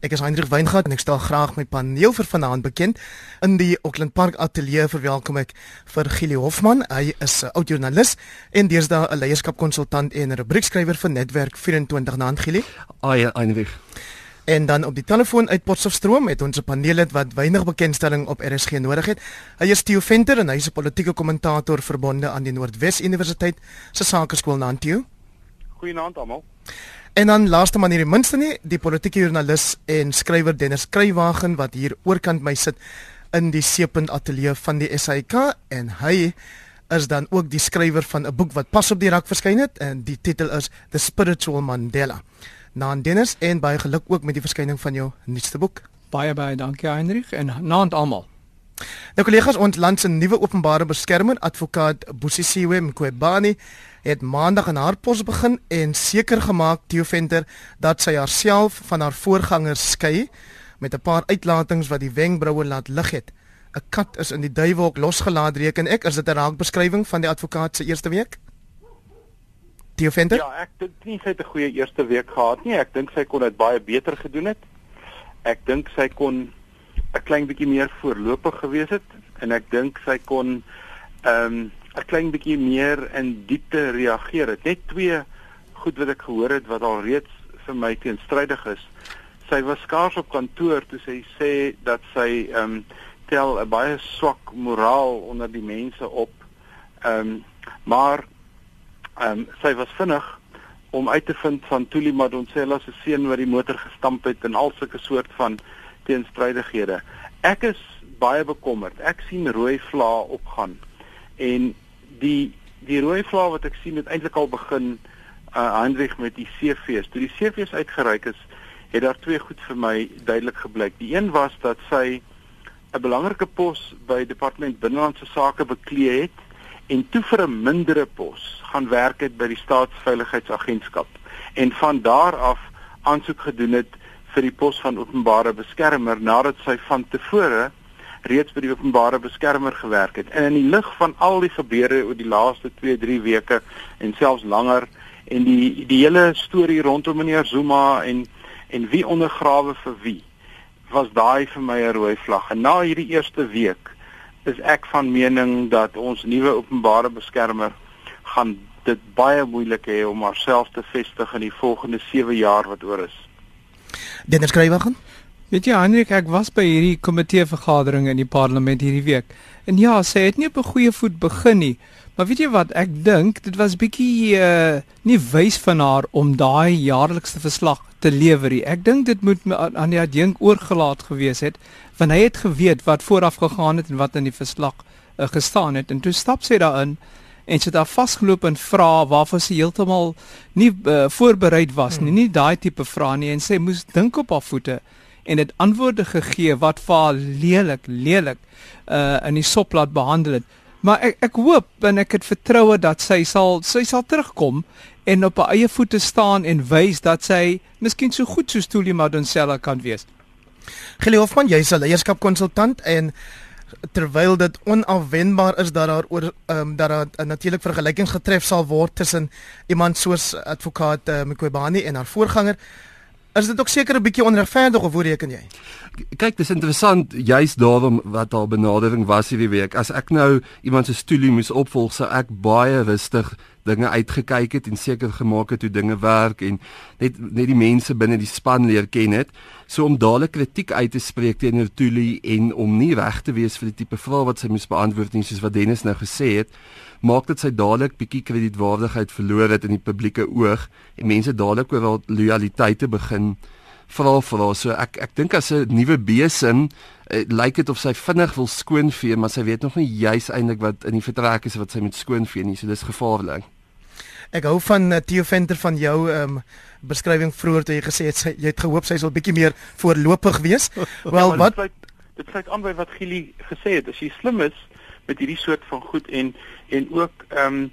Ek is Hendrik Weingart en ek stel graag my paneel vir vanaand bekend. In die Auckland Park Ateljee verwelkom ek vir Gili Hofman. Hy is 'n oud joernalis en deesdae 'n leierskapkonsultant en 'n rubriekskrywer vir Netwerk 24 naand Gili. Ai, Hendrik. En dan op die telefoon uit Potchefstroom het ons 'n paneellid wat weinig bekendstelling op RSG nodig het. Hy is Theo Venter en hy is 'n politieke kommentator verbonde aan die Noordwes Universiteit se Sakeskool Nantiu. Goeienaand almal. En dan laaste maar nie die minste nie, die politieke joernalis en skrywer Dennis Kruiwagen wat hier oorkant my sit in die Seepunt Ateljee van die SAK en hy is dan ook die skrywer van 'n boek wat pas op die rak verskyn het en die titel is The Spiritual Mandela. Naam Dennis en baie geluk ook met die verskyning van jou nuutste boek. Baie baie dankie Heinrich en naand almal. Nou kollegas, ons land se nuwe openbare beskermer, advokaat Bosisiwe Mqobani, het maandag in haar pos begin en seker gemaak Theo Venter dat sy haarself van haar voorgangers skei met 'n paar uitlatings wat die wenkbroue laat lig het. 'n Kat is in die duiwelhok losgelaat reken ek, is dit 'n raakbeskrywing van die advokaat se eerste week? Theo Venter? Ja, ek dink nie sy het 'n goeie eerste week gehad nie. Ek dink sy kon dit baie beter gedoen het. Ek dink sy kon 'n klein bietjie meer voorlopig gewees het en ek dink sy kon ehm um, 'n klein bietjie meer in diepte reageer het. Net twee goed wat ek gehoor het wat al reeds vir my teenstrydig is. Sy was skaars op kantoor toe sy sê dat sy ehm um, tel 'n baie swak moraal onder die mense op. Ehm um, maar ehm um, sy was vinnig om uit te vind van Tuli Madonsela se seun wat die motor gestamp het en al sulke soort van teenstrydighede. Ek is baie bekommerd. Ek sien rooi vlae opgaan en die die rooi vlae wat ek sien het eintlik al begin uh Hendrik met die CV's. Toe die CV's uitgereik is, het daar twee goed vir my duidelik gebleik. Die een was dat sy 'n belangrike pos by Departement Binnelandse Sake beklee het en toe vir 'n mindere pos gaan werk het by die Staatsveiligheidsagentskap en van daar af aansoek gedoen het vir die pos van openbare beskermer nadat sy van tevore reeds by die openbare beskermer gewerk het. En in die lig van al die gebeure oor die laaste 2-3 weke en selfs langer en die die hele storie rondom meneer Zuma en en wie ondergrawe vir wie was daai vir my 'n rooi vlag. En na hierdie eerste week is ek van mening dat ons nuwe openbare beskermer gaan dit baie moeilik hê om haarself te vestig in die volgende 7 jaar wat oor is. Dennis Kruiwagen Weet jy Hendrik, ek was by hierdie komitee vergadering in die parlement hierdie week. En ja, sy het nie op 'n goeie voet begin nie. Maar weet jy wat, ek dink dit was bietjie uh nie wys van haar om daai jaarlikse verslag te lewer nie. Ek dink dit moet aan die adjunk oorgelaat gewees het, want hy het geweet wat vooraf gegaan het en wat in die verslag uh, gestaan het. En toe stap sy daarin en sy het daar vasgeloop en vra waarvoor sy heeltemal nie uh, voorberei was nie, hmm. nie daai tipe vrae nie en sy moes dink op haar voete en dit antwoorde gegee wat vir haar lelik lelik uh in die sop laat behandel het. Maar ek ek hoop en ek het vertroue dat sy sal sy sal terugkom en op haar eie voete staan en wys dat sy miskien so goed soos Tuli Madonsela kan wees. Gili Hofman, jy's 'n leierskapkonsultant en terwyl dit onafwendbaar is dat daar oor ehm um, dat daar 'n natuurlik vergelykings getref sal word tussen iemand soos advokaat uh, Mqobani en haar voorganger, Is dit ook seker 'n bietjie onregverdig of hoe reken jy? Kyk, dis interessant juist daarom wat haar benadering was hierdie week. As ek nou iemand se stoelie moes opvolg, sou ek baie rustig dinge uitgekyk het en seker gemaak het hoe dinge werk en net net die mense binne die span leer ken het. So om dadelik kritiek uit te spreek teenoor Tuli en om nie reg te wees vir die tipe vrae wat sy moes beantwoord nie soos wat Dennis nou gesê het maak dit sy dadelik bietjie kredietwaardigheid verloor het in die publieke oog en mense dadelik oor haar loyaliteite begin vra vra. So ek ek dink as 'n nuwe besem uh, lyk dit of sy vinnig wil skoonvee maar sy weet nog nie juis eintlik wat in die vertrek is wat sy moet skoonvee nie. So dis gevaarlik. Ek hou van uh, Theo Venter van jou um, beskrywing vroeër toe jy gesê het sy, jy het gehoop sy sal bietjie meer voorlopig wees. Wel ja, wat dit sluit aan by wat Gili gesê het. As jy slim is met hierdie soort van goed en en ook ehm um,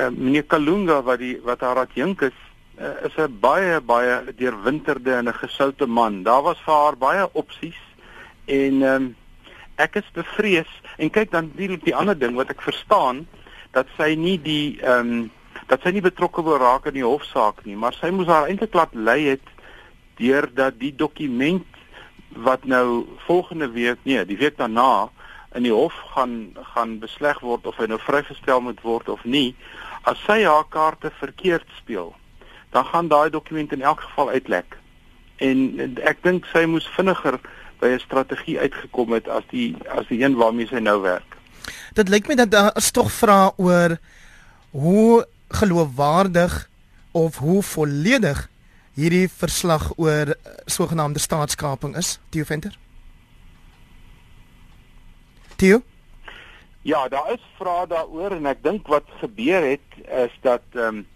uh, meneer Kalunga wat die wat haar adjunk is uh, is 'n baie baie deurwinterde en 'n gesoute man. Daar was vir haar baie opsies en ehm um, ek is bevrees en kyk dan natuurlik die ander ding wat ek verstaan dat sy nie die ehm um, dat sy nie betrokke wil raak in die hofsaak nie, maar sy moes haar eintlik laat lei het deurdat die dokument wat nou volgende week nee, die week daarna in die hof gaan gaan besleg word of hy nou vrygestel moet word of nie, as sy haar kaarte verkeerd speel, dan gaan daai dokument in elk geval uitlek. En ek dink sy moes vinniger by 'n strategie uitgekom het as die as die een waarmee sy nou werk. Dit lyk my dat daar is tog vra oor hoe geloofwaardig of hoe volledig hierdie verslag oor sogenaamde staatskaping is, Theo Venter. Theo? Ja, daar is vrae daaroor en ek dink wat gebeur het is dat ehm um,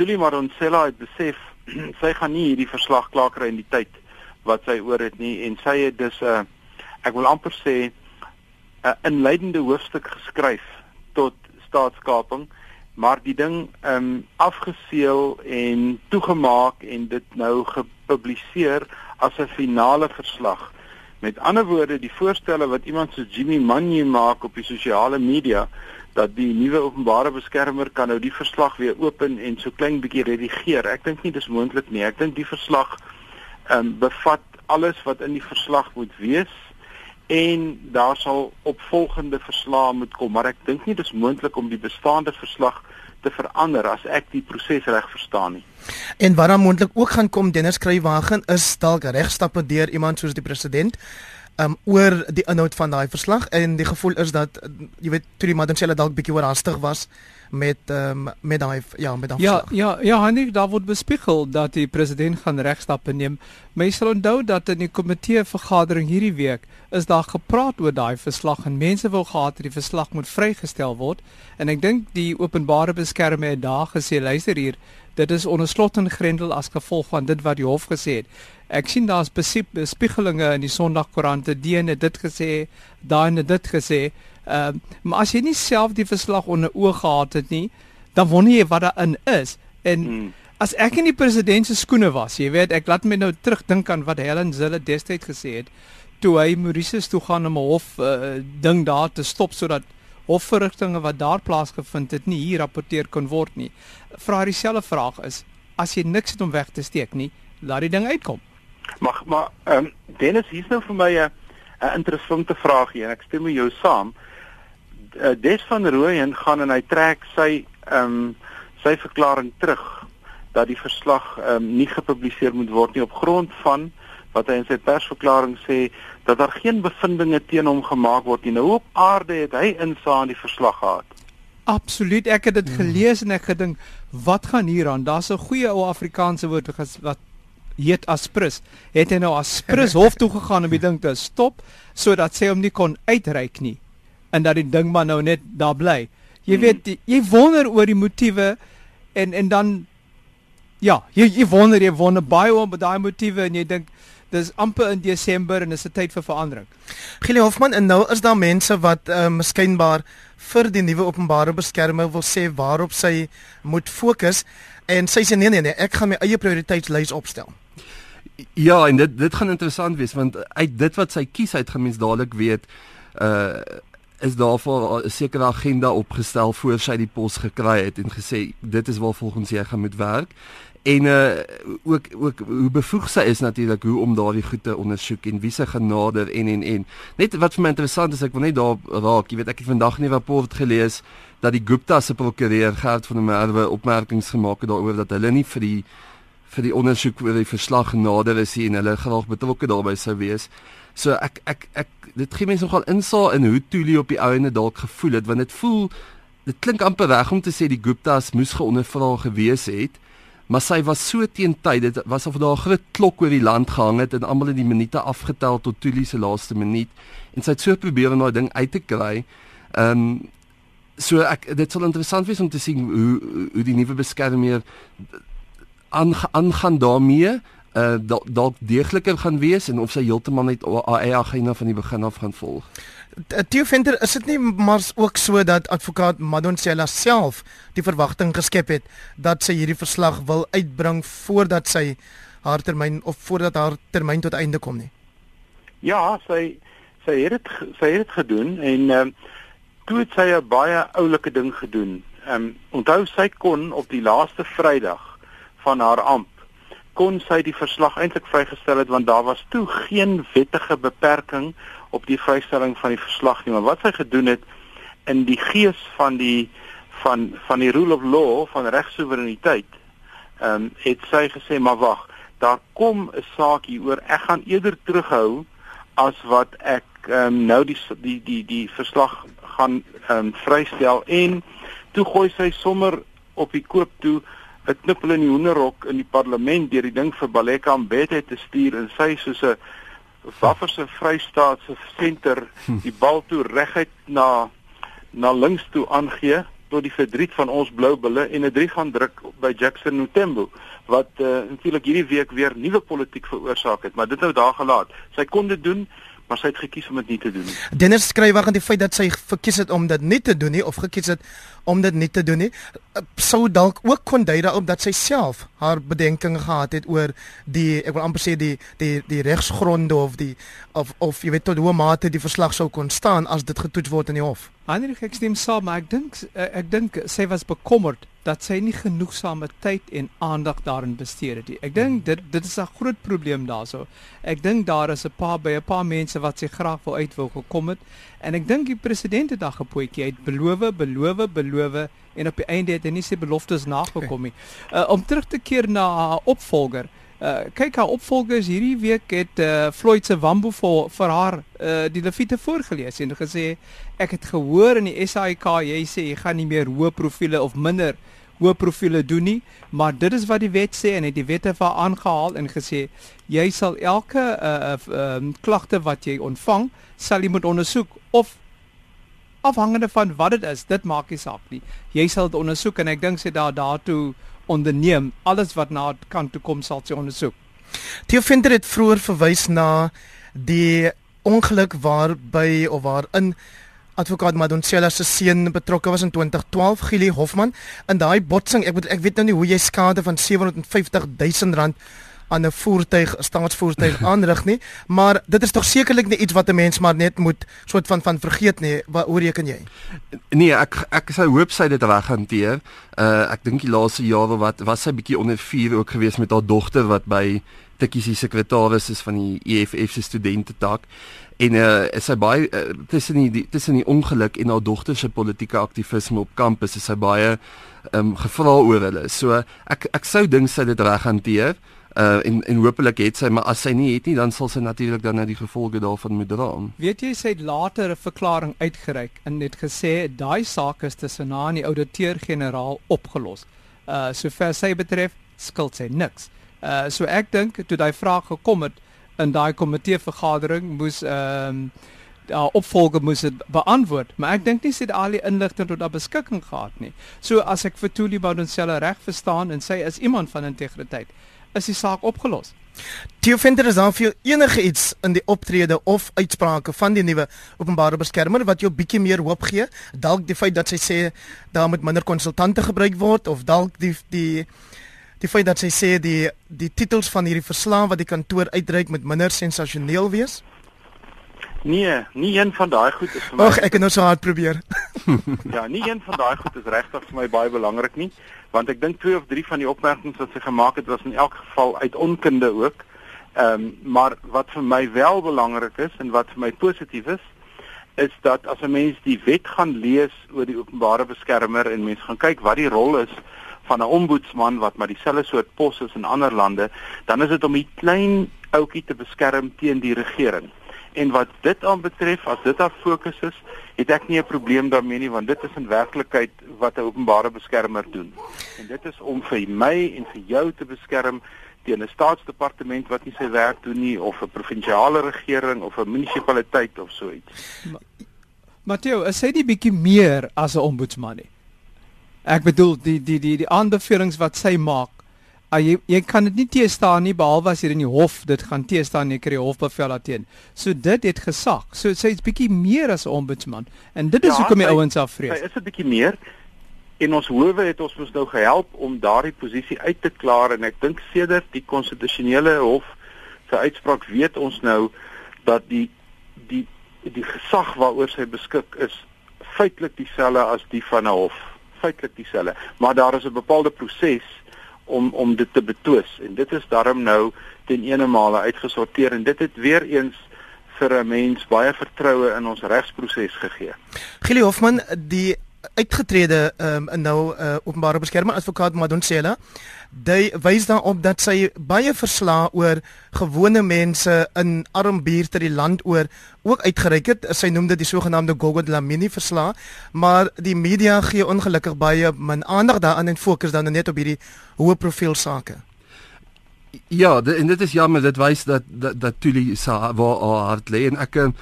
Tuli Madonsela het besef sy gaan nie hierdie verslag klaar kry in die tyd wat sy oor het nie en sy het dus 'n uh, ek wil amper sê 'n inleidende hoofstuk geskryf tot staatskaping maar die ding ehm um, afgeseël en toegemaak en dit nou gepubliseer as 'n finale verslag. Met ander woorde, die voorstelle wat iemand so Jimmy Manye maak op die sosiale media dat die nuwe openbare beskermer kan nou die verslag weer open en so klein bietjie redigeer. Ek dink nie dis moontlik nie. Ek dink die verslag ehm um, bevat alles wat in die verslag moet wees en daar sal opvolgende verslae moet kom, maar ek dink nie dis moontlik om die bestaande verslag te verander as ek die proses reg verstaan nie. En wat dan moontlik ook gaan kom Dennis Kruiwagen is dalk regstappe deur iemand soos die president um oor die inhoud van daai verslag en die gevoel is dat jy weet toe die Madonsela dalk bietjie oorhaastig was met um, met daai ja met daai Ja ja ja Hendrik daar word bespiegel dat die president gaan regstappe neem. Mense sal onthou dat in die komitee vergadering hierdie week is daar gepraat oor daai verslag en mense wou gehad het die verslag moet vrygestel word en ek dink die openbare beskermer het daar gesê luister hier dit is onder slot en grendel as gevolg van dit wat die hof gesê het. Ek sien daar's bespiegelinge in die Sondagkoerante, die ene dit gesê, daai ene dit gesê. Ehm uh, maar as jy nie self die verslag onder oog gehad het nie, dan wonder jy wat daarin is. En hmm. as ek in die president se skoene was, jy weet, ek laat my nou terugdink aan wat Helen Zille destyds gesê het toe hy Mauritius toe gaan om 'n hof uh, ding daar te stop sodat hofverrigtinge wat daar plaasgevind het nie hier rapporteer kon word nie. Vra dieselfde vraag is as jy niks het om weg te steek nie, laat die ding uitkom. Mag maar ehm um, Dennis hier's nou vir my 'n 'n interessante vraag hier en ek stem met jou saam uh, Des van Rooyen gaan en hy trek sy ehm um, sy verklaring terug dat die verslag ehm um, nie gepubliseer moet word nie op grond van wat hy in sy persverklaring sê dat daar geen bevindinge teen hom gemaak word nie. Nou op aarde het hy insaan die verslag gehad. Absoluut, ek het dit hmm. gelees en ek gedink, wat gaan hier aan? Daar's 'n goeie ou Afrikaanse woord wat heet aspris. Het hy nou aspris hof toe gegaan om die ding te stop sodat sy hom nie kon uitreik nie en dat die ding maar nou net daar bly. Jy hmm. weet jy wonder oor die motiewe en en dan ja, jy jy wonder jy wonder baie oor daai motiewe en jy dink dis amper in Desember en dis 'n tyd vir verandering. Gile Hofman en nou is daar mense wat uh, miskynbaar vir die nuwe openbare beskermer wil sê waarop sy moet fokus en sy sê nee nee nee, ek gaan my eie prioriteitslys opstel. Ja, en dit dit gaan interessant wees want uit dit wat sy kies uit gemens dadelik weet uh is daar vir 'n sekere agenda opgestel voor sy die pos gekry het en gesê dit is waar volgens jy gaan moet werk. En uh ook ook hoe bevoeg sy is natuurlik hoe om daardie goed te ondersoek en wie se genade en en en. Net wat vir my interessant is ek wil net daar raak jy weet ek het vandag nie 'n rapport gelees dat die Gupta se prokureur Gert van der Merwe opmerkings gemaak het daaroor dat hulle nie vir die vir die ondersoek oor die verslag nader is en hulle graag betrokke daarbey sou wees So ek ek ek dit gee mense nogal insaag in hoe Tuli op die ouene dalk gevoel het want dit voel dit klink amper reg om te sê die Guptas moes geondervra gewees het maar sy was so teen tyd dit was of daar 'n groot klok oor die land gehang het en almal het die minute afgetel tot Tuli se laaste minuut en sy het so probeer om daai ding uit te kry. Ehm um, so ek dit sal interessant wees om te sien hoe hoe die nuwe beskermer aangaan daarmee uh dalk deegliker gaan wees en of sy heeltemal net haar agenda van die begin af gaan volg. Theo Venter, is dit nie maar ook so dat advokaat Madoncella self die verwagting geskep het dat sy hierdie verslag wil uitbring voordat sy haar termyn of voordat haar termyn tot einde kom nie? Ja, sy sy het dit sy het dit gedoen en ehm um, toe het sy 'n baie oulike ding gedoen. Ehm um, onthou sy kon op die laaste Vrydag van haar amp kon sy die verslag eintlik vrygestel het want daar was toe geen wettige beperking op die vrystelling van die verslag nie. Maar wat sy gedoen het in die gees van die van van die rule of law van regsoevereiniteit ehm um, het sy gesê maar wag daar kom 'n saak hier oor. Ek gaan eerder terughou as wat ek ehm um, nou die die die die verslag gaan ehm um, vrystel. En toe gooi sy sommer op die koop toe 'n knippel in die hoenderhok in die parlement deur die ding vir Baleka Mbete te stuur en sy soos 'n wafferse vrystaatse senter die bal toe reguit na na links toe aangee tot die verdriet van ons blou bulle en 'n 3 gaan druk by Jackson Mutembo wat uh, natuurlik hierdie week weer nuwe politiek veroorsaak het maar dit nou daar gelaat sy kon dit doen maar sy het gekies om dit nie te doen nie. Dennis skryf wag aan die feit dat sy verkies het om dit nie te doen nie of gekies het om dit nie te doen nie. Eh, sou dalk ook kon dui daarop dat sy self haar bedenkinge gehad het oor die ek wil amper sê die die die regsgronde of die of of jy weet tot hoe mate die verslag sou kon staan as dit getoets word in die hof. Heinrich ek stem saam, maar ek dink eh, ek dink sy was bekommerd dat sy nie genoegsame tyd en aandag daarin bestee het nie. Ek dink dit dit is 'n groot probleem daarso. Ek dink daar is 'n paar by 'n paar mense wat sy graag wou uit wil gekom het en ek dink die president het daag gepoetjie het beloof, beloof, beloof en op die einde het hy nie sy beloftes nagekom nie. Uh, om terug te keer na haar opvolger. Uh, kyk haar opvolgers hierdie week het uh, Floyd se Wambo vir, vir haar uh, die Levite voorgeles en gesê ek het gehoor in die SAIK jy sê jy gaan nie meer hoë profile of minder hoë profile doen nie, maar dit is wat die wet sê en het die wette vir aangehaal en gesê jy sal elke uh, uh, um, klagte wat jy ontvang, sal jy moet ondersoek of afhangende van wat dit is, dit maak nie saak nie. Jy sal dit ondersoek en ek dink sy daar daartoe onderneem alles wat na kan toe kom sal sy ondersoek. Theo Venter het vroeër verwys na die ongeluk waarby of waarin advokaat Madonsela se seun betrokke was in 2012 Gili Hofman. In daai botsing ek weet ek weet nou nie hoe jy skade van 750 000 rand aan 'n voertuig staatsvoertuig aanrig nie maar dit is tog sekerlik nie iets wat 'n mens maar net moet soort van van vergeet nie. Wat hoe reken jy? Nee ek ek sou hoop sy dit reg hanteer. Uh, ek dink die laaste jare wat was sy bietjie onder vuur ook geweest met haar dogter wat by Tikkie se sekretaris is van die EFF se studente tak en uh, is sy baie uh, tussen die tussen die ongeluk en haar dogter se politieke aktivisme op kampus is sy baie um, gevra oor hulle. So ek ek sou dink sy dit reg hanteer. Uh en en hopelik het sy maar as sy nie het nie dan sal sy natuurlik dan na die gevolge daarvan moet dra. Weet jy sy het later 'n verklaring uitgereik en het gesê daai saak is tussen en die ouditeur-generaal opgelos. Uh sover sy betref skuld sy niks. Uh so ek dink toe daai vraag gekom het in daai komitee vergadering moes ehm um, daar opvolger moes dit beantwoord, maar ek dink nie sy het al die inligting tot haar beskikking gehad nie. So as ek vir Tuli Boudenselle reg verstaan en sy is iemand van integriteit, is die saak opgelos. Theo Venter is dan vir enige iets in die optrede of uitsprake van die nuwe openbare beskermer wat jou bietjie meer hoop gee, dalk die feit dat sy sê daar moet minder konsultante gebruik word of dalk die die die feit dat sy sê die die titels van hierdie verslag wat die kantoor uitreik met minder sensasioneel wees? Nee, nie een van daai goed is vir my. Ag, ek het nou so hard probeer. ja, nie een van daai goed is regtig vir my baie belangrik nie, want ek dink twee of drie van die opmerkings wat sy gemaak het was in elk geval uit onkunde ook. Ehm, um, maar wat vir my wel belangrik is en wat vir my positief is, is dat as 'n mens die wet gaan lees oor die openbare beskermer en mens gaan kyk wat die rol is van 'n ombudsman wat maar dieselfde soort pos is in ander lande, dan is dit om die klein ouetjie te beskerm teen die regering. En wat dit aanbetref, as dit haar fokus is, het ek nie 'n probleem daarmee nie want dit is in werklikheid wat 'n openbare beskermer doen. En dit is om vir my en vir jou te beskerm teen 'n staatsdepartement wat nie sy werk doen nie of 'n provinsiale regering of 'n munisipaliteit of so iets. Matteo, hy nie bietjie meer as 'n ombudsman nie? Ek bedoel die die die die aanbevelings wat sy maak. Uh, jy jy kan dit nie teestaan nie behalwe as jy in die hof dit gaan teestaan jy kry hofbevel daarteen. So dit het gesag. So sy's bietjie meer as 'n ombudsman en dit is ja, hoekom die ouens afvrees. Sy is 'n bietjie meer en ons howe het ons mos nou gehelp om daardie posisie uit te klaar en ek dink sedert die konstitusionele hof se uitspraak weet ons nou dat die die die gesag waaroor sy beskik is feitelik dieselfde as die van 'n hof feitelik dieselfde, maar daar is 'n bepaalde proses om om dit te betwis en dit is daarom nou ten ene male uitgesorteer en dit het weer eens vir 'n mens baie vertroue in ons regsproses gegee. Gili Hofman, die uitgetrede um, nou uh, openbare beskermer advokaat Madonsela Hy wys daarop dat sy baie verslae oor gewone mense in arm buurte die land oor ook uitgereik het. Sy noem dit die sogenaamde Gogo Dlamini verslae, maar die media gee ongelukkig baie min aandag daaraan en fokus dan net op hierdie hoë profiel sake. Ja, en dit is jammer dit wys dat dat, dat Tuli sa waar hard lê en ek ehm,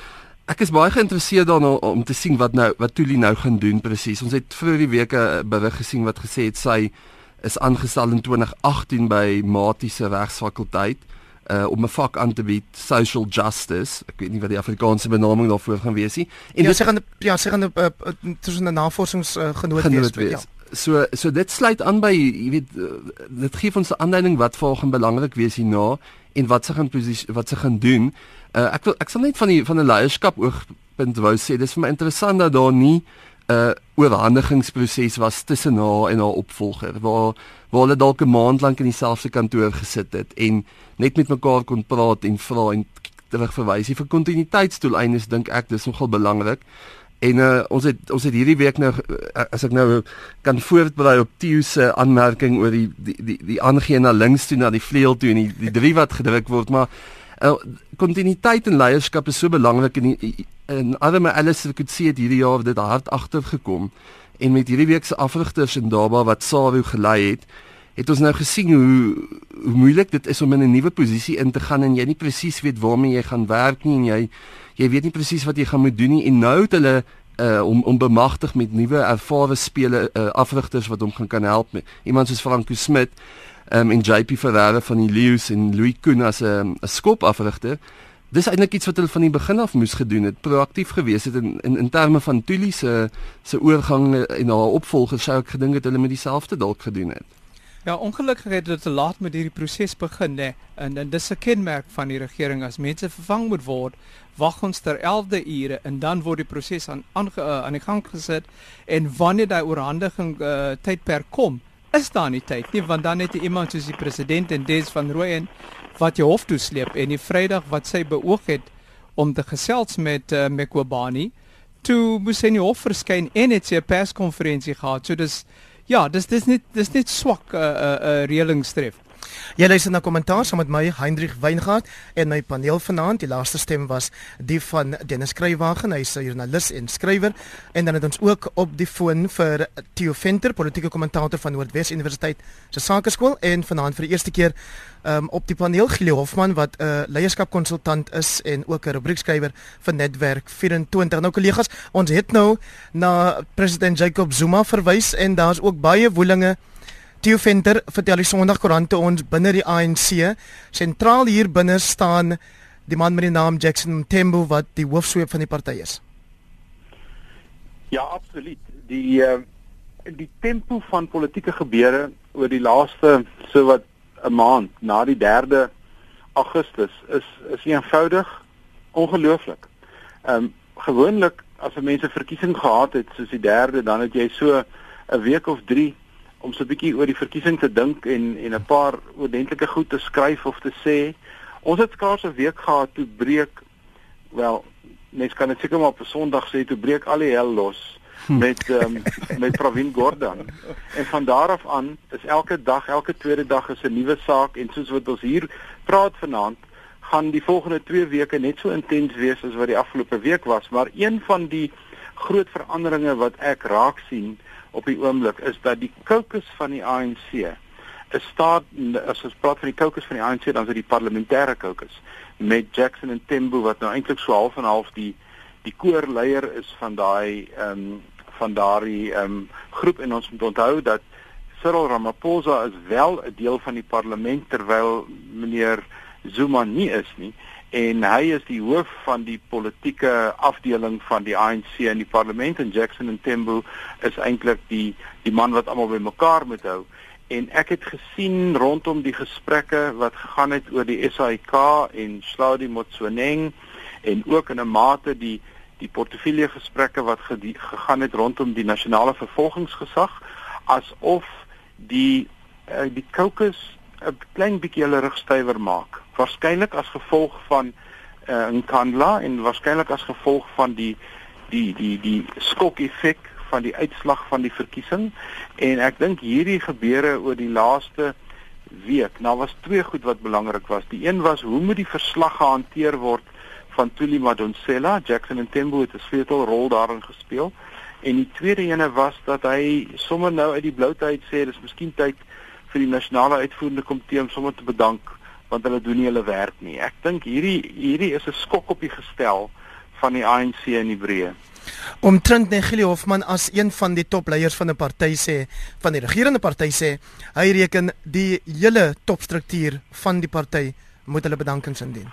ek is baie geïnteresseerd daarna om te sien wat nou wat Tuli nou gaan doen presies. Ons het vroeër die week 'n berig gesien wat gesê het sy is aangestel in 2018 by Matie se regsfakulteit uh om 'n vak aan te bied social justice. Ek weet nie wat die Afrikaanse benaming daarvoor gaan wees nie. En ja, dit gaan ja, sy gaan 'n uh, tussen 'n navorsings-genoot uh, wees. wees. Ja. So so dit sluit aan by jy weet uh, dit gee ons 'n aanduiding wat volgens belangrik wees hierna en wat sy gaan wat sy gaan doen. Uh ek wil ek sal net van die van 'n leierskap oogpunt wou sê dis vir my interessant dat daar nie 'n uh, oorhandigingsproses was tussen haar en haar opvolger waar waar hulle dalk 'n maand lank in dieselfde kantoor gesit het en net met mekaar kon praat en vra en terugverwys. Vir kontinuïteitsdoeleindes dink ek dis nogal belangrik. En uh, ons het ons het hierdie week nou uh, as ek nou kan voortbrei op Theo se aanmerking oor die die die die aangee na links toe na die vleuel toe en die die drie wat gedruk word maar uh, kontinuïteit en leierskap is so belangrik in die, en Adam Alice het gesê hierdie jaar dit hard agter gekom en met hierdie week se afrigters in Daba wat Saru gelei het het ons nou gesien hoe hoe moeilik dit is om in 'n nuwe posisie in te gaan en jy nie presies weet waarmee jy gaan werk nie en jy jy weet nie presies wat jy gaan moet doen nie. En nou het hulle uh om om bemagtig met nuwe ervare spelers uh, afrigters wat hom gaan kan help met iemand soos Franco Smit um, en JP Ferreira van die Lions en Louis Koen as 'n 'n skopafrigter Dis eintlik iets wat hulle van die begin af moes gedoen het, proaktief gewees het in in, in terme van Tuli se se oorgang en haar opvolger sou ek gedink het hulle met dieselfde dalk gedoen het. Ja, ongelukkig het dit te laat met hierdie proses begin nê. En, en dis 'n kenmerk van die regering as mense vervang moet word, wag ons ter 11de ure en dan word die proses aan aan, uh, aan die gang gesit en wanneer daai oorhandiging uh, tydperk kom, is daar nie tyd nie want dan het iemand soos die president en Des van Rooyen wat jy hof toe sleep en die Vrydag wat sy beoog het om te gesels met uh, Mekobani toe moes hy in die hof verskyn en het sy 'n perskonferensie gehad. So dis ja, dis dis net dis net swak 'n uh, 'n uh, uh, reëlingstref. Jy luister na kommentaar saam met my Hendrik Weingart en my paneel vanaand. Die laaste stem was die van Dennis Skrywagen, hy's 'n joernalis en skrywer en dan het ons ook op die foon vir Theo Venter, politieke kommentator van Noordwes Universiteit se Sakeskool en vanaand vir die eerste keer um, op die paneel Gile Hofman wat 'n uh, leierskapkonsultant is en ook 'n rubriekskrywer vir Netwerk 24. Nou kollegas, ons het nou na president Jacob Zuma verwys en daar's ook baie woelinge Theo Venter vertel die Sondagkoerant ons binne die ANC sentraal hier binne staan die man met die naam Jackson Tembo wat die hoofsweep van die party is. Ja, absoluut. Die uh, die tempo van politieke gebeure oor die laaste so wat 'n maand na die 3de Augustus is is eenvoudig ongelooflik. Ehm um, gewoonlik as 'n mens 'n verkiesing gehad het soos die 3de, dan het jy so 'n week of 3 om so 'n bietjie oor die verkiesing te dink en en 'n paar oordentlike goed te skryf of te sê. Ons het skaars 'n week gehad toe breek wel, mens kan dit seker maar op 'n Sondag sê toe breek al die hel los hm. met um, met Pravin Gordhan. En van daar af aan is elke dag, elke tweede dag is 'n nuwe saak en soos wat ons hier praat vanaand gaan die volgende 2 weke net so intens wees as wat die afgelope week was, maar een van die groot veranderinge wat ek raak sien op die oomblik is dat die caucus van die ANC is staat as ons praat van die caucus van die ANC dan is dit die parlementêre caucus met Jackson en Tembo wat nou eintlik so half en half die die koorleier is van daai ehm um, van daai ehm um, groep. En ons moet onthou dat Cyril Ramaphosa is wel 'n deel van die parlement terwyl meneer Zuma nie is nie en hy is die hoof van die politieke afdeling van die ANC in die parlement en Jackson Ntembu is eintlik die die man wat almal bymekaar moet hou en ek het gesien rondom die gesprekke wat gegaan het oor die SAIK en Sladi Motsoeneng en ook in 'n mate die die portefeulje gesprekke wat gegaan het rondom die nasionale vervolgingsgesag asof die uh, die caucus 'n klein bietjie hulle rug stywer maak. Waarskynlik as gevolg van uh, Nkandla en waarskynlik as gevolg van die die die die skok-effek van die uitslag van die verkiesing en ek dink hierdie gebeure oor die laaste week. Nou was twee goed wat belangrik was. Die een was hoe moet die verslag gehanteer word van Tuli Madonsela? Jackson en Tembo het 'n sleutelrol daarin gespeel. En die tweede ene was dat hy sommer nou uit die bloute uit sê dis miskien tyd vir die nasionale uitvoerende komitee om sommer te bedank want hulle doen nie hulle werk nie. Ek dink hierdie hierdie is 'n skok op die gestel van die ANC in die breë. Om Trent Negeli Hofman as een van die topleiers van 'n party sê, van die regerende party sê, hy reken die hele topstruktuur van die party moet hulle bedankings indien.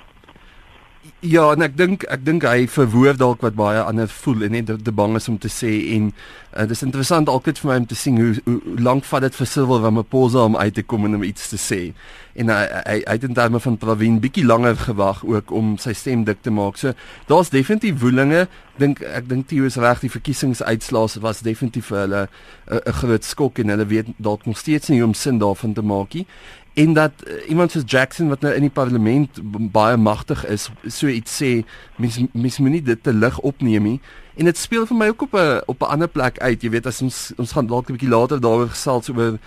Ja, en ek dink ek dink hy verwoord dalk wat baie ander voel en net te bang is om te sê en uh, dis interessant altyd vir my om te sien hoe hoe, hoe lank vat dit vir Cyril Ramaphosa om uit te kom en om iets te sê. En hy hy, hy het in terme van Pravin bietjie langer gewag ook om sy stem dik te maak. So daar's definitief woelinge. Dink ek dink Theo is reg die verkiesingsuitslae was definitief vir hulle 'n groot skok en hulle weet dalk nog steeds nie hoe om sin daarvan te maak nie en dat uh, iemand soos Jackson wat nou in die parlement baie magtig is so iets sê mens mens moenie dit te lig opneem nie. En dit speel vir my ook op 'n op 'n ander plek uit jy weet as ons ons gaan dalk 'n bietjie later daaroor gesels oor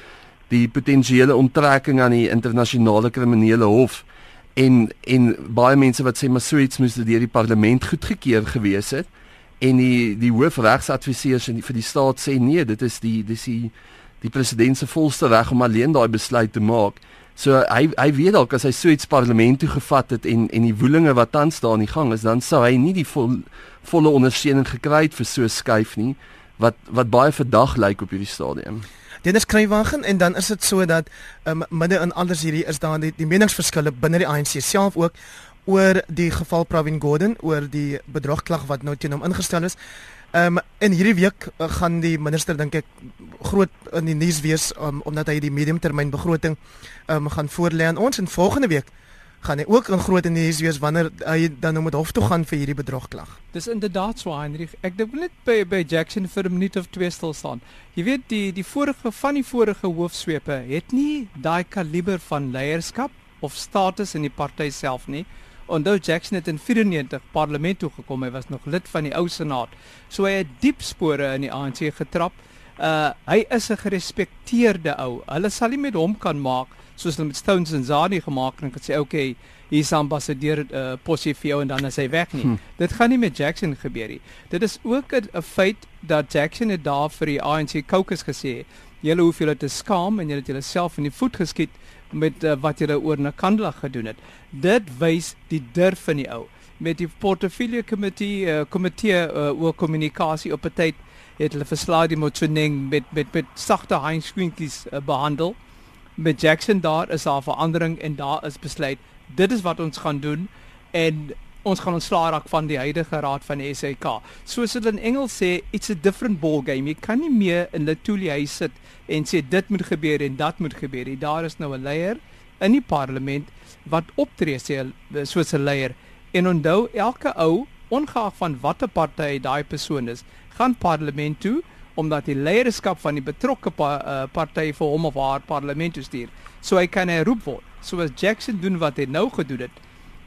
die potensiële onttrekking aan die internasionale kriminele hof. En en baie mense wat sê maar so iets moes deur die parlement goedgekeur gewees het. En die die hoofregsadviseurs vir die staat sê nee dit is die dis die die president se volste reg om alleen daai besluit te maak So hy hy weet dalk as hy so iets parlement toe gevat het en en die woelinge wat tans daar in die gang is, dan sou hy nie die vol, volle ondersteuning gekry het vir so skuif nie wat wat baie verdag lyk op hierdie stadium. Dit is kruiwagen en dan is dit so dat um, midde in alles hierdie is daar die, die meningsverskille binne die ANC self ook oor die geval Pravin Gordhan oor die bedrogklag wat nou teen hom ingestel is. Ehm um, in hierdie week uh, gaan die minister dink ek groot in die nuus wees um, omdat hy die mediumtermyn begroting ehm um, gaan voorlê aan ons en volgende week gaan hy ook in groot in die nuus wees wanneer hy dan nou met hof toe gaan vir hierdie bedrogklag. Dis inderdaad so Heinrich. Ek dink net by by Jackson vir 'n minuut of twee stil staan. Jy weet die die vorige van die vorige hoofsweepe het nie daai kaliber van leierskap of status in die party self nie. Onthou Jackson het in 94 parlement toe gekom. Hy was nog lid van die ou senaat. So hy het diep spore in die ANC getrap. Uh hy is 'n gerespekteerde ou. Hulle sal nie met hom kan maak soos hulle met Stones en Zani gemaak het en gesê okay, hier's ambassadeur uh posie vir jou en dan is hy weg nie. Hm. Dit gaan nie met Jackson gebeur nie. Dit is ook 'n feit dat Jackson het daar vir die ANC caucus gesê, julle hoef julle te skaam en julle het julleself in die voet geskiet met uh, wat julle oor Nakandla gedoen het. Dit wys die durf van die ou. Met die portefeulje komitee uh, komitee uh, oor kommunikasie op 'n tyd het hulle verslaai die Motsoeneng met met met sagte heinskwinkies uh, behandel. Met Jackson daar is daar verandering en daar is besluit dit is wat ons gaan doen en ons gaan ontslaa raak van die huidige raad van die SAK. Soos hulle in Engels sê, it's a different ball game. Jy kan nie meer in Letuli huis sit en sê dit moet gebeur en dat moet gebeur. Daar is nou 'n leier in die parlement wat optree sê soos 'n leier. En onthou, elke ou, ongeag van watter party daai persoon is, gaan parlement toe omdat die leierskap van die betrokke pa, uh, party vir hom of haar parlement toe stuur. So hy kan herroep word. So as Jackson doen wat hy nou gedoen het,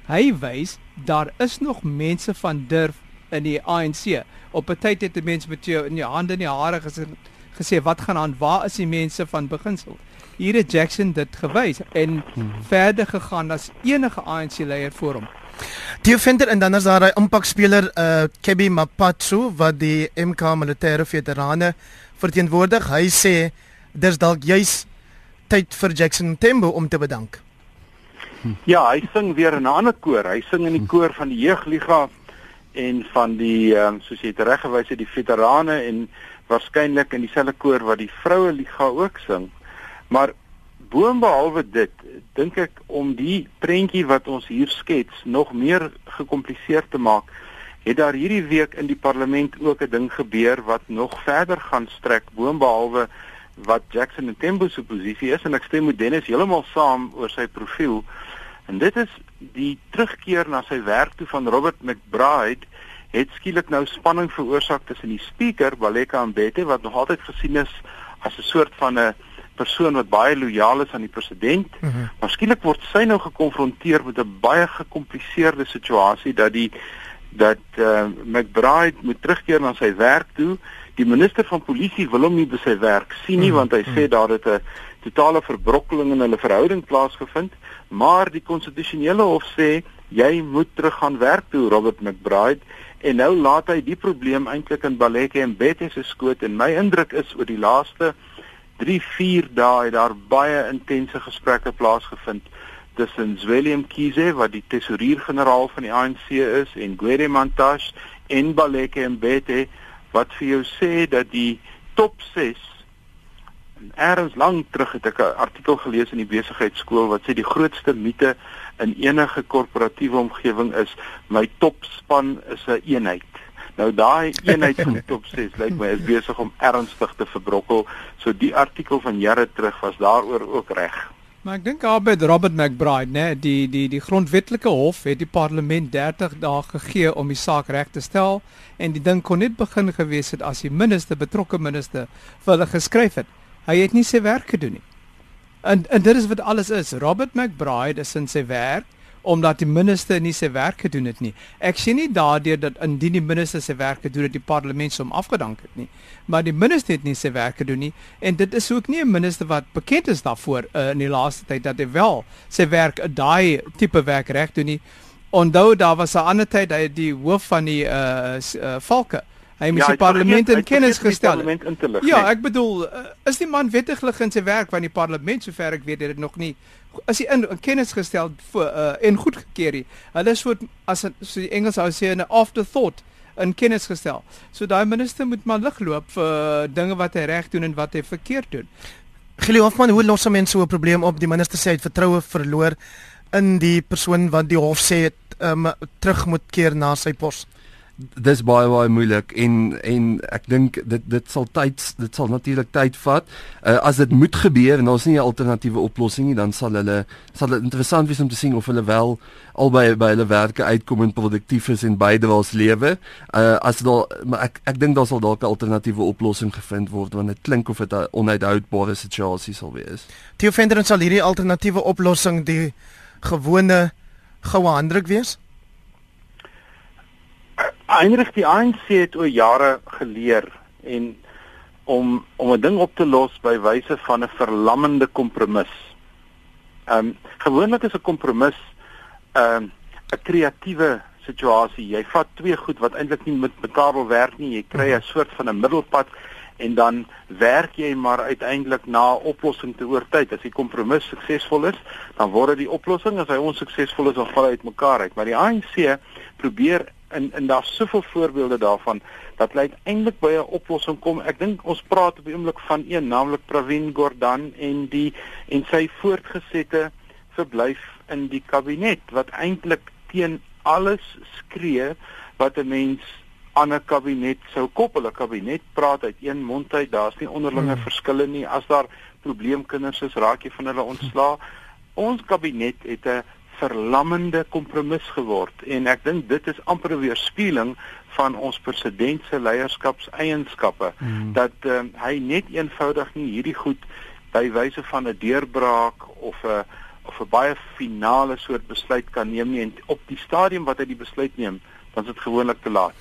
hy wys daar is nog mense van durf in die ANC. Op 'n tyd het 'n mens met jou in jou hande in die hare gesê gesê wat gaan aan? Waar is die mense van beginsel? Hier het Jackson dit gewys en hmm. verder gegaan as enige ANC leier voor hom. Die venter en dan is daar 'n impakspeler uh Kebi Mapatsu wat die MK militêre veterane verteenwoordig. Hy sê dis dalk juis tyd vir Jackson Tembo om te bedank. Ja, hy sing weer in 'n ander koor. Hy sing in die koor van die jeugliga en van die ehm um, soos jy dit reggewys het die veterane en waarskynlik in dieselfde koor wat die vroue liga ook sing. Maar boonbehalwe dit, dink ek om die prentjie wat ons hier skets nog meer gekompliseer te maak, het daar hierdie week in die parlement ook 'n ding gebeur wat nog verder gaan strek boonbehalwe wat Jackson en Tembo se posisie is en ek stem met Dennis heeltemal saam oor sy profiel. En dit is die terugkeer na sy werk toe van Robert McBride het skielik nou spanning veroorsaak tussen die speaker Baleka Mbete wat nog altyd gesien is as 'n soort van 'n persoon wat baie lojaal is aan die president. Mm -hmm. Maar skielik word sy nou gekonfronteer met 'n baie gekompliseerde situasie dat die dat uh, McBride moet terugkeer na sy werk toe. Die minister van polisie wil hom nie by sy werk sien nie mm want hy sê daar het 'n totale verbrokkeling in hulle verhouding plaasgevind, maar die konstitusionele hof sê jy moet terug gaan werk toe Robert McBride. En nou laat hy die probleem eintlik in Baleke en Betty se skoot. En my indruk is oor die laaste 3 4 dae het daar baie intense gesprekke plaasgevind tussen Willem Kize wat die tesourier-generaal van die ANC is en Gwede Mantashe en Baleke en Betty wat vir jou sê dat die top 6 Eers lank terug het ek 'n artikel gelees in die besigheidskool wat sê die grootste mite in enige korporatiewe omgewing is my topspan is 'n een eenheid. Nou daai eenheid van top 6 lyk my is besig om ernstig te verbrokkel. So die artikel van jare terug was daaroor ook reg. Maar ek dink Albert Robert McBride, né, die die die grondwetlike hof het die parlement 30 dae gegee om die saak reg te stel en die ding kon net begin gewees het as die minister betrokke minister vir hulle geskryf het. Hy het nie sy werk gedoen nie. En en dit is wat alles is. Robert McBride is in sy werk omdat die minister nie sy werk gedoen het nie. Ek sien nie daardeur dat indien die minister sy werk gedoen het, die parlement hom afgedank het nie. Maar die minister het nie sy werk gedoen nie en dit is ook nie 'n minister wat bekend is daarvoor uh, in die laaste tyd dat hy wel sy werk daai tipe werk reg doen nie. Onthou daar was 'n ander tyd hy die hoof van die uh, uh valke Hy moet ja, die parlement in kennis gestel. Ja, ek bedoel, is die man wettiglik in sy werk want die parlement sover ek weet het dit nog nie as hy in, in kennis gestel voor uh, en goedgekeur nie. Hulle is so as so die Engels sou sê 'n afterthought in kennis gestel. So daai minister moet maar lig loop vir dinge wat hy reg doen en wat hy verkeerd doen. Gilly Hoffman, hoe los mense so 'n probleem op? Die minister sê hy het vertroue verloor in die persoon wat die hof sê het um, terug moet keer na sy pos dis baie baie moeilik en en ek dink dit dit sal tyd dit sal natuurlik tyd vat. Uh, as dit moet gebeur en daar's nie 'n alternatiewe oplossing nie, dan sal hulle sal dit interessant wees om te sien of hulle wel albei by hulle werke uitkom en produktief is en beide wels lewe. Uh, as daar maar ek ek dink daar sal dalk 'n alternatiewe oplossing gevind word want dit klink of dit 'n onuithoudbare situasie sal wees. Theo Venter sal hierdie alternatiewe oplossing die gewone goue handdruk wees? Heinrich die ANC het oor jare geleer en om om 'n ding op te los by wyse van 'n verlammende kompromis. Ehm um, gewoonlik is 'n kompromis ehm um, 'n kreatiewe situasie. Jy vat twee goed wat eintlik nie met mekaar wil werk nie. Jy kry 'n soort van 'n middelpad en dan werk jy maar uiteindelik na 'n oplossing te oor tyd. As die kompromis suksesvol is, dan word dit die oplossing. As hy onsuksesvol is, dan val hy uitmekaar uit. Maar die ANC probeer en en daar's soveel voorbeelde daarvan dat lei eintlik by 'n oplossing kom. Ek dink ons praat op die oomblik van een, naamlik Pravin Gordhan en die en sy voortgesette verblyf in die kabinet wat eintlik teen alles skree wat 'n mens aan 'n kabinet sou koppel. 'n Kabinet praat uit een mond uit. Daar's nie onderlinge hmm. verskille nie. As daar probleemkinders is, raak jy van hulle ontslaa. Ons kabinet het 'n verlammende kompromis geword. En ek dink dit is amper 'n weerspieëling van ons president se leierskapseienskappe. Hmm. dat um, hy net eenvoudig nie hierdie goed by wyse van 'n deurbraak of 'n of 'n baie finale soort besluit kan neem nie. En op die stadium wat hy die besluit neem dan is dit gewoonlik te laat.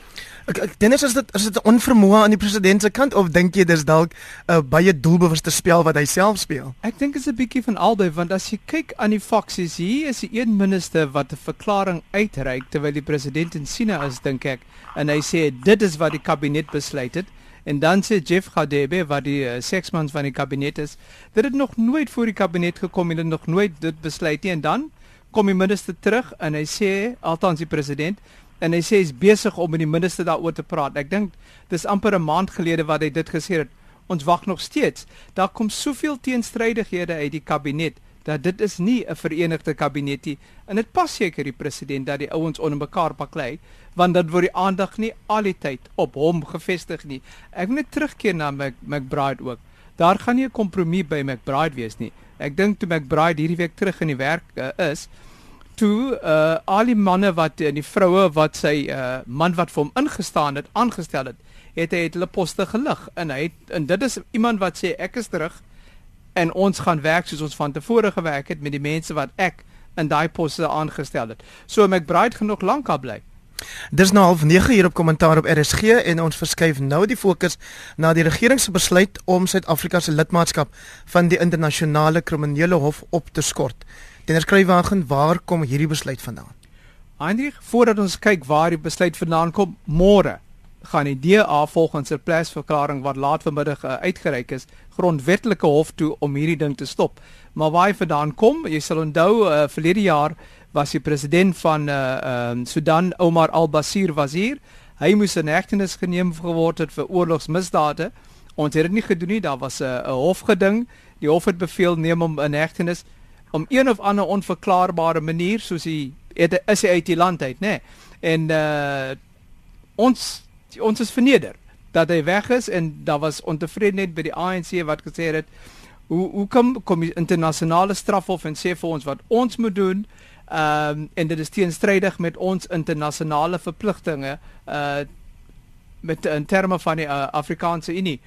Ek ek dink is dit is dit 'n onvermoë aan die president se kant of dink jy dis dalk 'n uh, baie doelbewuste spel wat hy self speel? Ek dink dit is 'n bietjie van albei want as jy kyk aan die faksies hier is 'n een minister wat 'n verklaring uitreik terwyl die president in China is dink ek en hy sê dit is wat die kabinet besluit het en dan sê Jeff Gadebe wat die uh, seksmans van die kabinet is dat dit nog nooit voor die kabinet gekom het en nog nooit dit besluit nie en dan kom die minister terug en hy sê althans die president en hy sê hy's besig om met die minister daaroor te praat. Ek dink dis amper 'n maand gelede wat hy dit gesê het. Ons wag nog steeds. Daar kom soveel teenstrydighede uit die kabinet dat dit is nie 'n verenigde kabinet nie. En dit pas seker die president dat die ouens onder mekaar baklei want dat word die aandag nie al die tyd op hom gefestig nie. Ek moet net terugkeer na Mac McBride ook. Daar gaan nie 'n kompromie by McBride wees nie. Ek dink toe McBride hierdie week terug in die werk uh, is, toe uh al die manne wat en die vroue wat sy uh man wat vir hom ingestaan het aangestel het, het hy het hulle poste gelig en hy het en dit is iemand wat sê ek is terug en ons gaan werk soos ons van tevore gewerk het met die mense wat ek in daai poste aangestel het. So McBride genoeg lank al bly. Dis nou half 9 hier op kommentaar op RSG en ons verskuif nou die fokus na die regering se besluit om Suid-Afrika se lidmaatskap van die internasionale kriminele hof op te skort. Tener skrywagen, waar kom hierdie besluit vandaan? Heinrich, voordat ons kyk waar die besluit vandaan kom, môre gaan die DA volgens 'n persverklaring wat laat vanmiddag uh, uitgereik is, grondwetlike hof toe om hierdie ding te stop. Maar waar hy vandaan kom, jy sal onthou uh, verlede jaar was die president van uh, uh, Sudan Omar al-Bashir was hier. Hy moes in hegtenis geneem geword het vir oorlogsmisdade. Ons het dit nie gedoen nie, daar was 'n uh, hofgeding. Die hof het beveel neem hom in hegtenis om een of ander onverklaarbare manier soos hy het, is hy uit die land uit, nê. Nee. En uh ons ons is verneder dat hy weg is en daar was ontevredenheid by die ANC wat gesê het hoe hoe kom kom die internasionale strafhof en sê vir ons wat ons moet doen ehm um, en dit is teenstrydig met ons internasionale verpligtinge uh met in terme van die uh, Afrikaanse Unie.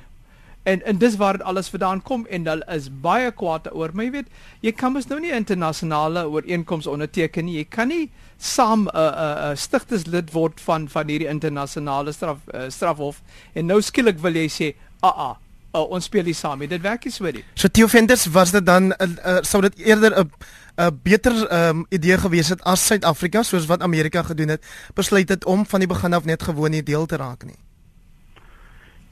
En en dis waar dit alles vandaan kom en hulle is baie kwaad oor. Maar jy weet, jy kan mos nou nie internasionale ooreenkomste onderteken nie. Jy kan nie saam 'n uh, 'n uh, uh, stigterslid word van van hierdie internasionale straf uh, strafhof en nou skielik wil jy sê, "Aa, ah, ah, uh, ons speel nie saam nie." Dit werk nie so nie. So Theo Venters was dit dan uh, uh, sou dit eerder 'n 'n beter um, idee gewees het as Suid-Afrika soos wat Amerika gedoen het, besluit het om van die begin af net gewoon nie deel te raak nie.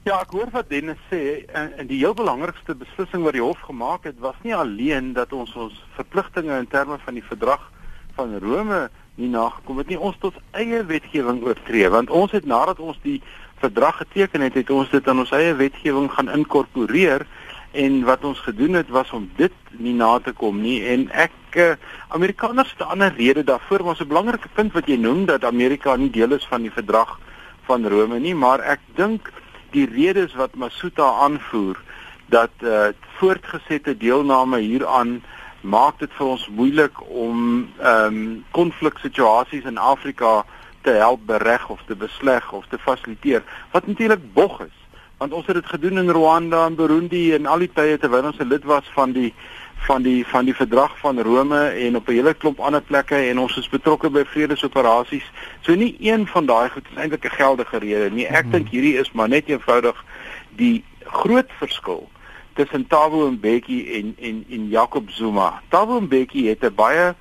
Ja, ek hoor wat Dennis sê. En, en die heel belangrikste beslissing wat die hof gemaak het was nie alleen dat ons ons verpligtinge in terme van die verdrag van Rome nie nagekom het nie ons tot eie wetgewing oortree. Want ons het nadat ons die verdrag geteken het het ons dit in ons eie wetgewing gaan inkorporeer. En wat ons gedoen het was om dit nie na te kom nie. En ek uh, Amerikaners het 'n ander rede daarvoor maar 'n belangrike punt wat jy noem dat Amerika nie deel is van die verdrag van Rome nie. Maar ek dink die redes wat Masuta aanvoer dat uh, voortgesette deelname hieraan maak dit vir ons moeilik om ehm um, konfliksituasies in Afrika te help bereg of te besleg of te fasiliteer wat natuurlik bog is. Want ons het dit gedoen in Rwanda en Burundi en al die tye terwyl ons 'n lid was van die van die van die verdrag van Rome en op 'n hele klomp ander plekke en ons is betrokke by vredesoperasies. So nie een van daai goed is eintlik 'n geldige rede nie. Ek dink hierdie is maar net eenvoudig die groot verskil tussen Thabo Mbeki en en en Jacob Zuma. Thabo Mbeki het 'n baie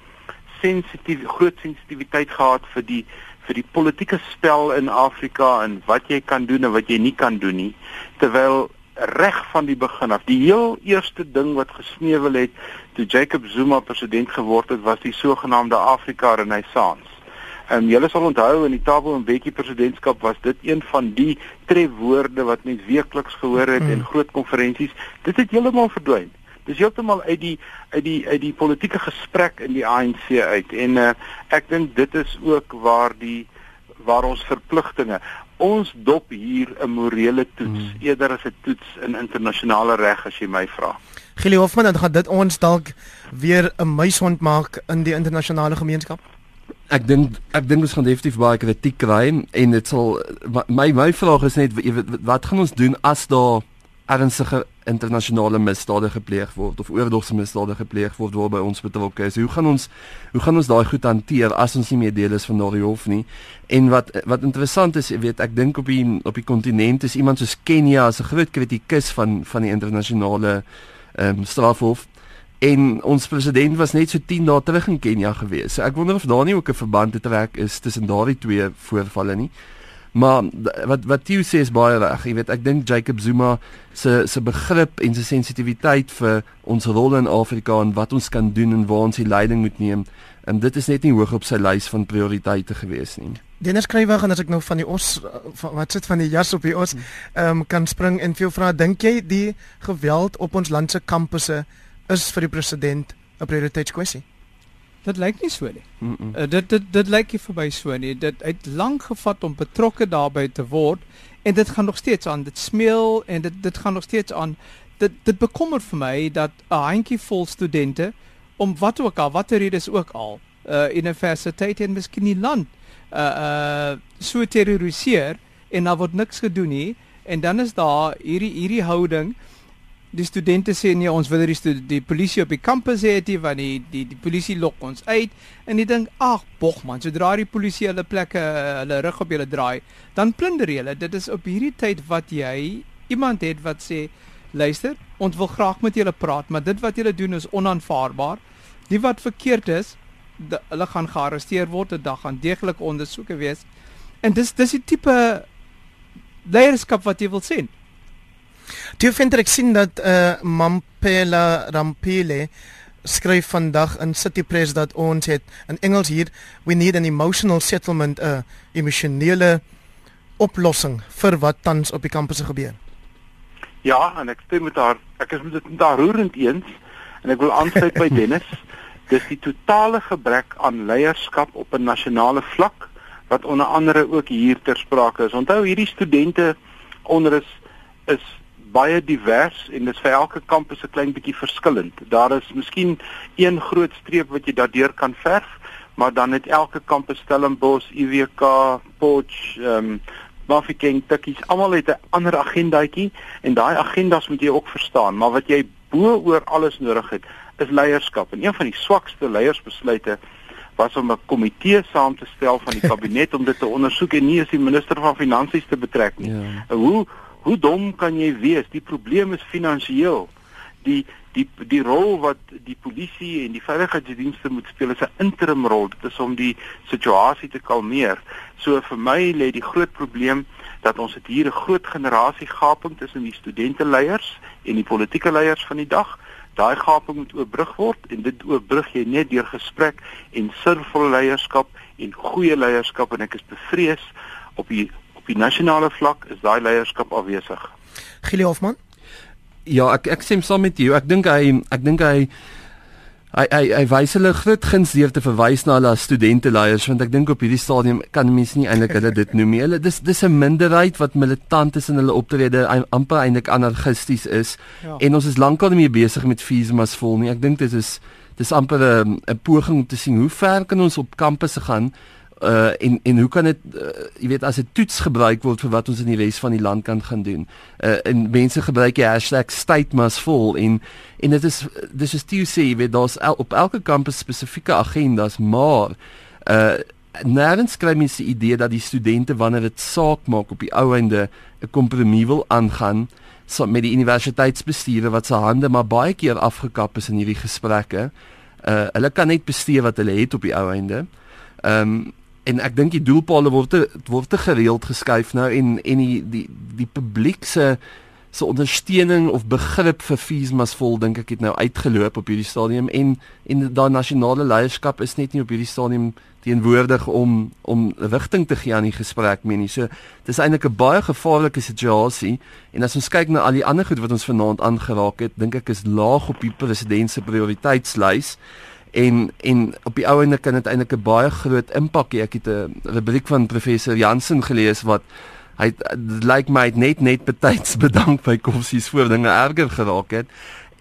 sensitief groot sensitiwiteit gehad vir die vir die politieke spel in Afrika en wat jy kan doen en wat jy nie kan doen nie. Terwyl reg van die begin af, die heel eerste ding wat gesneuwel het toe Jacob Zuma president geword het, was die sogenaamde Afrika Renaissance. En julle sal onthou in die Thabo Mbeki presidentskap was dit een van die trefwoorde wat mens weekliks gehoor het mm. in groot konferensies. Dit het heeltemal verdwyn. Dis heeltemal uit die uit die uit die politieke gesprek in die ANC uit. En uh, ek dink dit is ook waar die waar ons verpligtinge ons dop hier 'n morele toets mm. eerder as 'n toets in internasionale reg as jy my vra. Gili Hofman, dan gaan dit ons dalk weer 'n muishond maak in die internasionale gemeenskap. Ek dink ek dink ons gaan definitief baie kritiek kry en dit sal my my vraag is net wat gaan ons doen as daar ernstige internasionale misdade gepleeg word of oorlogsmisdade gepleeg word waarby ons betrokke is. Hoe gaan ons hoe gaan ons daai goed hanteer as ons nie meer deel is van daardie hof nie? En wat wat interessant is, weet, ek dink op die op die kontinent is iemand soos Kenia as 'n groot kritikus van van die internasionale ehm um, strafhof en ons president was net so 10 dae terug in Kenia gewees. So ek wonder of daar nie ook 'n verband te trek is tussen daardie twee voorvalle nie. Maar wat wat jy sê is baie reg. Jy weet, ek dink Jacob Zuma se se begrip en sy sensitiwiteit vir ons rol in Afrika en wat ons kan doen en waar ons die leiding moet neem, en dit is net nie hoog op sy lys van prioriteite gewees nie. Dennis skrywer gaan as ek nou van die os van, wat sit van die jas op die os, ehm um, kan spring en veel vra, dink jy die geweld op ons land se kampusse is vir die president 'n prioriteitskwessie. Dit lyk nie so nie. Mm -mm. Uh, dit dit dit lyk nie vir my so nie. Dit het lank gevat om betrokke daarbey te word en dit gaan nog steeds aan. Dit smeel en dit dit gaan nog steeds aan. Dit dit bekommer vir my dat 'n handjie vol studente om wat ook al, watter redes ook al, uh universiteite en miskien die land uh uh so terroriseer en daar word niks gedoen nie en dan is daar hierdie hierdie houding die studente sê nee, ons wil die die polisie op die kampus hê, die want die die die polisie lok ons uit en jy dink, ag, bog man, sodra die polisie hulle plekke hulle rug op julle draai, dan plunder hulle. Dit is op hierdie tyd wat jy iemand het wat sê, luister, ons wil graag met julle praat, maar dit wat julle doen is onaanvaarbaar. Die wat verkeerd is, de, hulle gaan gearresteer word, dit gaan deeglik ondersoeke wees. En dis dis die tipe leierskap wat jy wil sien. Toe vind ek sien dat eh uh, Mampela Rampile skryf vandag in City Press dat ons het in Engels hier we need an emotional settlement 'n uh, emosionele oplossing vir wat tans op die kampusse gebeur. Ja, en ek stem met haar. Ek is met dit daar roerend eens en ek wil aansluit by Dennis. Dis die totale gebrek aan leierskap op 'n nasionale vlak wat onder andere ook hier ter sprake is. Onthou hierdie studente onder is is baie divers en dis vir elke kampus 'n klein bietjie verskillend. Daar is miskien een groot streep wat jy daardeur kan verf, maar dan het elke kampus Stellenbosch, UWK, Potch, ehm um, Mafeking, Tikkies, almal het 'n ander agendaatjie en daai agendas moet jy ook verstaan, maar wat jy bo oor alles nodig het, is leierskap. En een van die swakste leiersbesluite was om 'n komitee saam te stel van die kabinet om dit te ondersoek en nie as die minister van finansies te betrek nie. Ja. Hoe hoe dom kan jy wees? Die probleem is finansiëel. Die die die rol wat die polisie en die veiligheidsdienste moet speel is 'n interim rol. Dit is om die situasie te kalmeer. So vir my lê die groot probleem dat ons het hier 'n groot generasie gaping tussen die studenteleiers en die politieke leiers van die dag. Daai gaping moet oorbrug word en dit oorbrug jy net deur gesprek en sinvolle leierskap en goeie leierskap en ek is bevrees op die op die nasionale vlak is daai leierskap afwesig. Gili Hofman? Ja, ek ek stem saam met jou. Ek dink hy ek dink hy hy hy, hy wys hulle groot guns deur te verwys na hulle studente leiers want ek dink op hierdie stadium kan mense nie eintlik hulle dit noem nie. Hulle dis dis 'n minderheid wat militant is in hulle optrede amper eintlik anarchisties is. Ja. En ons is lankal nie meer besig met feesmas vol nie. Ek dink dit is dis amper 'n 'n poging om te sien hoe ver kan ons op kampusse gaan uh en en hoe kan dit uh, jy weet as 'n toets gebruik word vir wat ons in die res van die land kan gaan doen. Uh en mense gebruik die hashtag #statemusvol en en dit is dis is toe sê jy weet daar's el, op elke kampus spesifieke agendas maar uh nêrens kry mense die idee dat die studente wanneer dit saak maak op die ou einde 'n kompromie wil aangaan so met die universiteitsbestuur wat se hande maar baie keer afgekap is in hierdie gesprekke. Uh hulle kan net bestuur wat hulle het op die ou einde. Ehm um, en ek dink die doelpale word te, word te gereeld geskuif nou en en die die die publiek se se ondersteuning of begrip vir feesmas vol dink ek het nou uitgeloop op hierdie stadium en en daai nasionale leierskap is net nie op hierdie stadium teenwoordig om om rigting te gee aan die gesprek mee nie. So dis eintlik 'n baie gevaarlike situasie en as ons kyk na al die ander goed wat ons vanaand aangeraak het, dink ek is laag op die president se prioriteitslys en en op die ou ende kan dit eintlik 'n baie groot impak hê. Ek het 'n rubriek van professor Jansen gelees wat hy lyk like my net net betyds bedank by Koffsies voor dinge erger geraak het.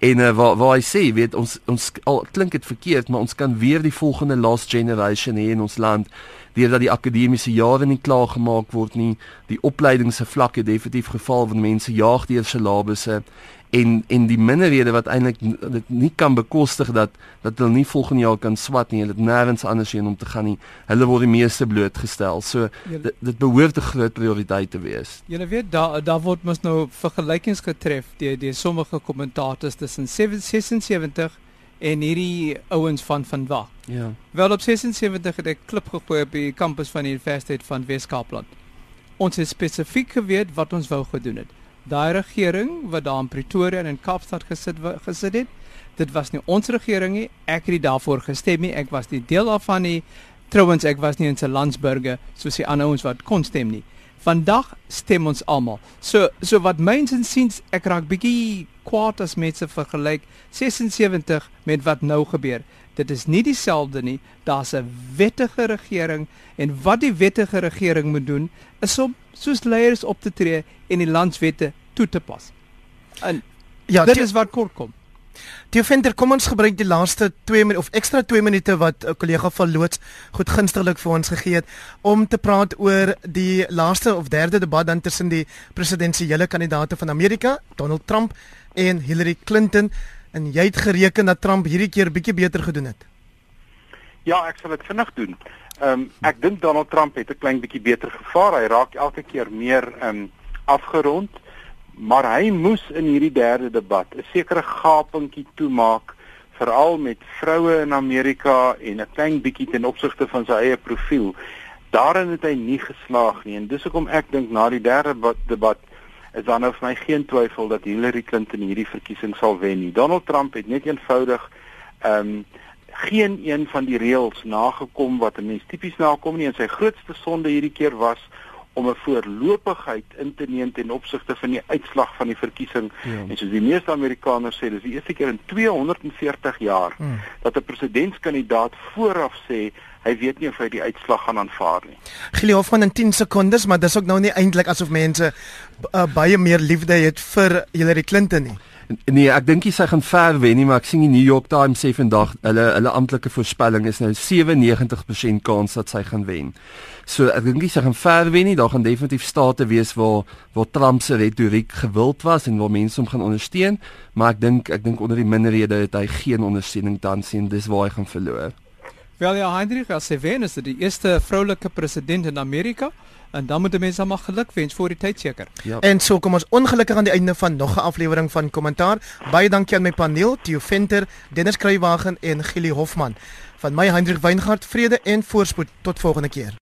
En uh, waar waar hy sê, weet ons ons al klink dit verkeerd, maar ons kan weer die volgende last generation hê in ons land deurdat die akademiese jare nie klaar gemaak word nie, die opleidings se vlakke definitief geval van mense jaag deur syllabusse en en die minderhede wat eintlik dit nie kan bekostig dat dat hulle nie volgende jaar kan swat nie, hulle het nêrens anders heen om te gaan nie. Hulle word die meeste blootgestel. So dit, dit behoort 'n groot prioriteit te wees. Jy weet daar daar word mos nou vergelykings getref deur die sommige kommentators tussen 76 en hierdie ouens van van waar. Ja. Wel op 76 het ek klip gegooi op die kampus van die Universiteit van Wes-Kaapland. Ons het spesifiek geweet wat ons wou gedoen het daai regering wat daar in Pretoria en in Kaapstad gesit gesit het. Dit was nie ons regering nie. Ek het daarvoor gestem nie. Ek was nie deel daarvan nie. Trouwens ek was nie in se landsburger soos die ander ouens wat kon stem nie. Vandag stem ons almal. So so wat myns en siens ek raak bietjie kwaad as mense vergelyk 76 met wat nou gebeur. Dit is nie dieselfde nie. Daar's 'n wettige regering en wat die wettige regering moet doen is om soos leiers op te tree en die landswette toe te pas. En ja, dit is wat kort kom. Die venter kom ons gebruik die laaste 2 minute of ekstra 2 minute wat 'n kollega van Loods goed gunstiglik vir ons gegee het om te praat oor die laaste of derde debat dan tussen die presidentsiële kandidaate van Amerika, Donald Trump en Hillary Clinton en jy het gereken dat Trump hierdie keer bietjie beter gedoen het. Ja, ek sal dit vinnig doen. Ehm um, ek dink Donald Trump het 'n klein bietjie beter gevaar. Hy raak elke keer meer ehm um, afgerond, maar hy moes in hierdie derde debat 'n sekere gapingkie toemaak veral met vroue in Amerika en 'n klein bietjie ten opsigte van sy eie profiel. Daarin het hy nie geslaag nie en dis hoekom ek dink na die derde debat is daar nou vir my geen twyfel dat Hillary Clinton hierdie verkiesing sal wen nie. Donald Trump het net eenvoudig ehm um, geen een van die reëls nagekom wat 'n mens tipies nakom nie en sy grootste sonde hierdie keer was om 'n voorlopigheid in te neem ten opsigte van die uitslag van die verkiesing. Ja. En soos die meeste Amerikaners sê, dis die eerste keer in 240 jaar hmm. dat 'n presidentskandidaat vooraf sê hy weet nie of hy die uitslag gaan aanvaar nie. Gili Hofman in 10 sekondes, maar dis ook nou nie eintlik asof mense uh, baie meer liefde het vir Hillary Clinton nie. Nee, ek dink sy gaan ver wen nie, maar ek sien die New York Times sê vandag hulle hulle amptelike voorspelling is nou 97% kans dat sy gaan wen. So ek dink hy sy gaan ver wen nie, daar gaan definitief state wees waar waar Trump se retoriek gewild was en waar mense hom gaan ondersteun, maar ek dink ek dink onder die minderhede het hy geen ondersteuning tans sien, dis waar hy gaan verloor. Wel ja, Hendrik, as hy wen is dit die eerste vroulike president in Amerika en dan moet die mense maar geluk wens vir die tyd seker. Ja. En so kom ons ongelukkig aan die einde van nog 'n aflewering van kommentaar. Baie dankie aan my paneel, Theo Venter, Dennis Kruiwagen en Gili Hofman. Van my Hendrik Weingart, vrede en voorspoed tot volgende keer.